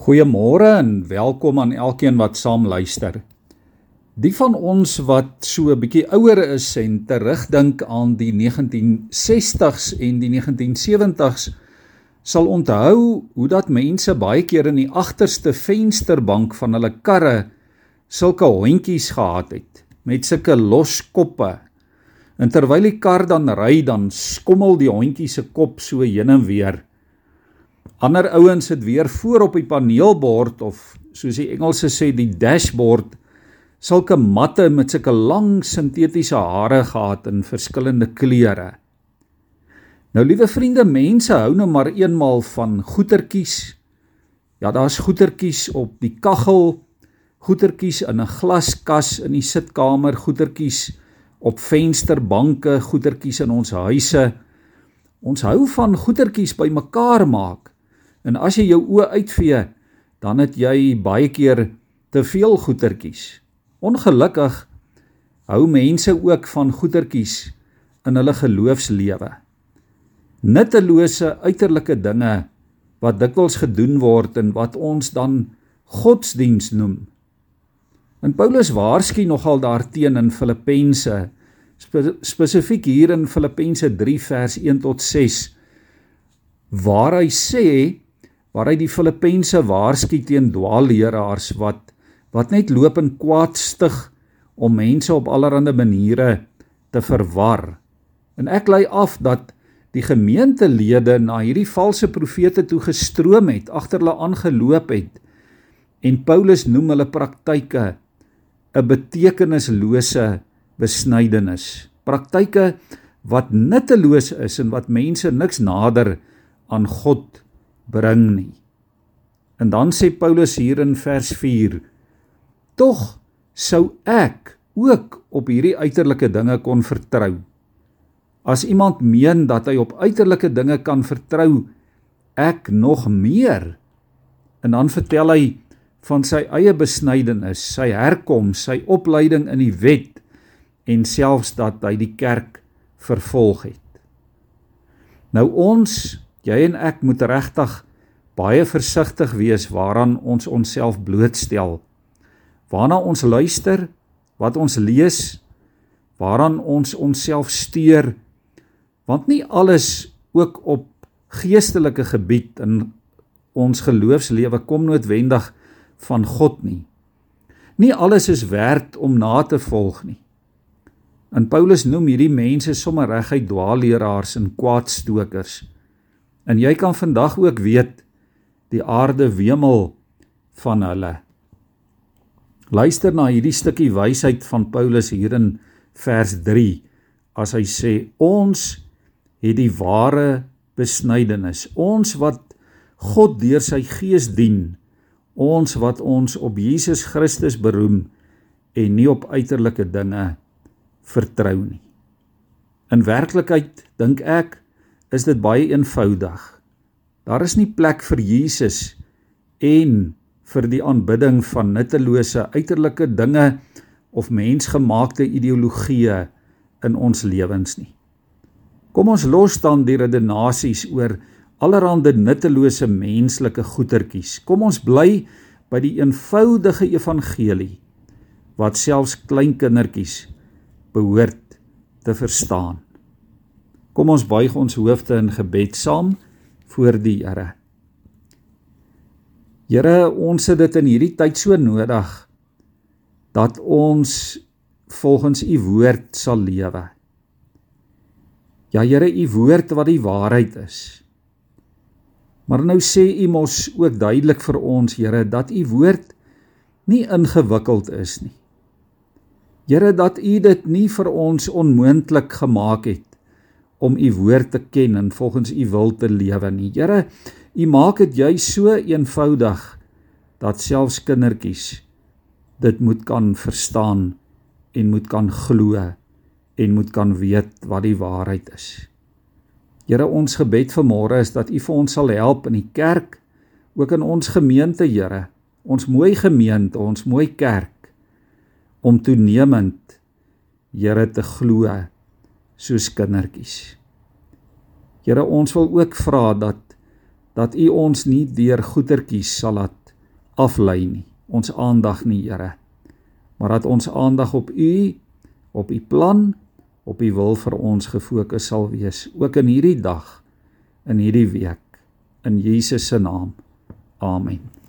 Goeiemôre en welkom aan elkeen wat saam luister. Die van ons wat so 'n bietjie ouer is en terugdink aan die 1960s en die 1970s sal onthou hoe dat mense baie keer in die agterste vensterbank van hulle karre sulke hondjies gehad het met sulke los koppe. En terwyl die kar dan ry, dan skommel die hondjie se kop so heen en weer. Ander ouens sit weer voor op die paneelbord of soos die Engelse sê die dashboard sulke matte met sulke lang sintetiese hare gehad in verskillende kleure. Nou liewe vriende, mense hou nou maar eenmal van goetertjies. Ja, daar's goetertjies op die kaggel, goetertjies in 'n glaskas in die sitkamer, goetertjies op vensterbanke, goetertjies in ons huise. Ons hou van goetertjies bymekaar maak. En as jy jou oë uitvee, dan het jy baie keer te veel goetertjies. Ongelukkig hou mense ook van goetertjies in hulle geloofslewe. Nuttelose uiterlike dinge wat dikwels gedoen word en wat ons dan godsdiens noem. En Paulus waarsku nogal daarteen in Filippense spesifiek hier in Filippense 3 vers 1 tot 6 waar hy sê waar hy die Filippense waarsku teen dwaalleraars wat wat net loop en kwaad stig om mense op allerlei maniere te verwar. En ek lei af dat die gemeentelede na hierdie valse profete toe gestroom het, agter hulle aangeloop het. En Paulus noem hulle praktyke 'n betekenislose besnydenis. Praktyke wat nutteloos is en wat mense niks nader aan God bring nie. En dan sê Paulus hier in vers 4: Tog sou ek ook op hierdie uiterlike dinge kon vertrou. As iemand meen dat hy op uiterlike dinge kan vertrou, ek nog meer. En dan vertel hy van sy eie besnydenis, sy herkoms, sy opleiding in die wet en selfs dat hy die kerk vervolg het. Nou ons Jy en ek moet regtig baie versigtig wees waaraan ons onsself blootstel. Waarna ons luister, wat ons lees, waaraan ons onsself steur. Want nie alles ook op geestelike gebied in ons geloofslewe kom noodwendig van God nie. Nie alles is werd om na te volg nie. En Paulus noem hierdie mense sommer reguit dwaalleraars en kwaadstokers. En jy kan vandag ook weet die aarde wemel van hulle. Luister na hierdie stukkie wysheid van Paulus hier in vers 3 as hy sê ons het die ware besnydenis ons wat God deur sy gees dien ons wat ons op Jesus Christus beroem en nie op uiterlike dinge vertrou nie in werklikheid dink ek is dit baie eenvoudig. Daar is nie plek vir Jesus en vir die aanbidding van nuttelose uiterlike dinge of mensgemaakte ideologieë in ons lewens nie. Kom ons los dan die redenasies oor allerhande nuttelose menslike goetertjies. Kom ons bly by die eenvoudige evangelie wat selfs klein kindertjies behoort te verstaan. Kom ons buig ons hoofde in gebed saam voor die Here. Here, ons het dit in hierdie tyd so nodig dat ons volgens u woord sal lewe. Ja Here, u woord wat die waarheid is. Maar nou sê u mos ook duidelik vir ons, Here, dat u woord nie ingewikkeld is nie. Here, dat u dit nie vir ons onmoontlik gemaak het om u woord te ken en volgens u wil te lewe nie. Here, u maak dit juis so eenvoudig dat selfs kindertjies dit moet kan verstaan en moet kan glo en moet kan weet wat die waarheid is. Here, ons gebed vanmôre is dat u vir ons sal help in die kerk, ook in ons gemeente, Here, ons mooi gemeente, ons mooi kerk om toenemend Here te glo soos kindertjies. Here ons wil ook vra dat dat U ons nie deur goetertjies sal laat aflei nie, ons aandag nie, Here. Maar dat ons aandag op U, op U plan, op U wil vir ons gefokus sal wees, ook in hierdie dag, in hierdie week, in Jesus se naam. Amen.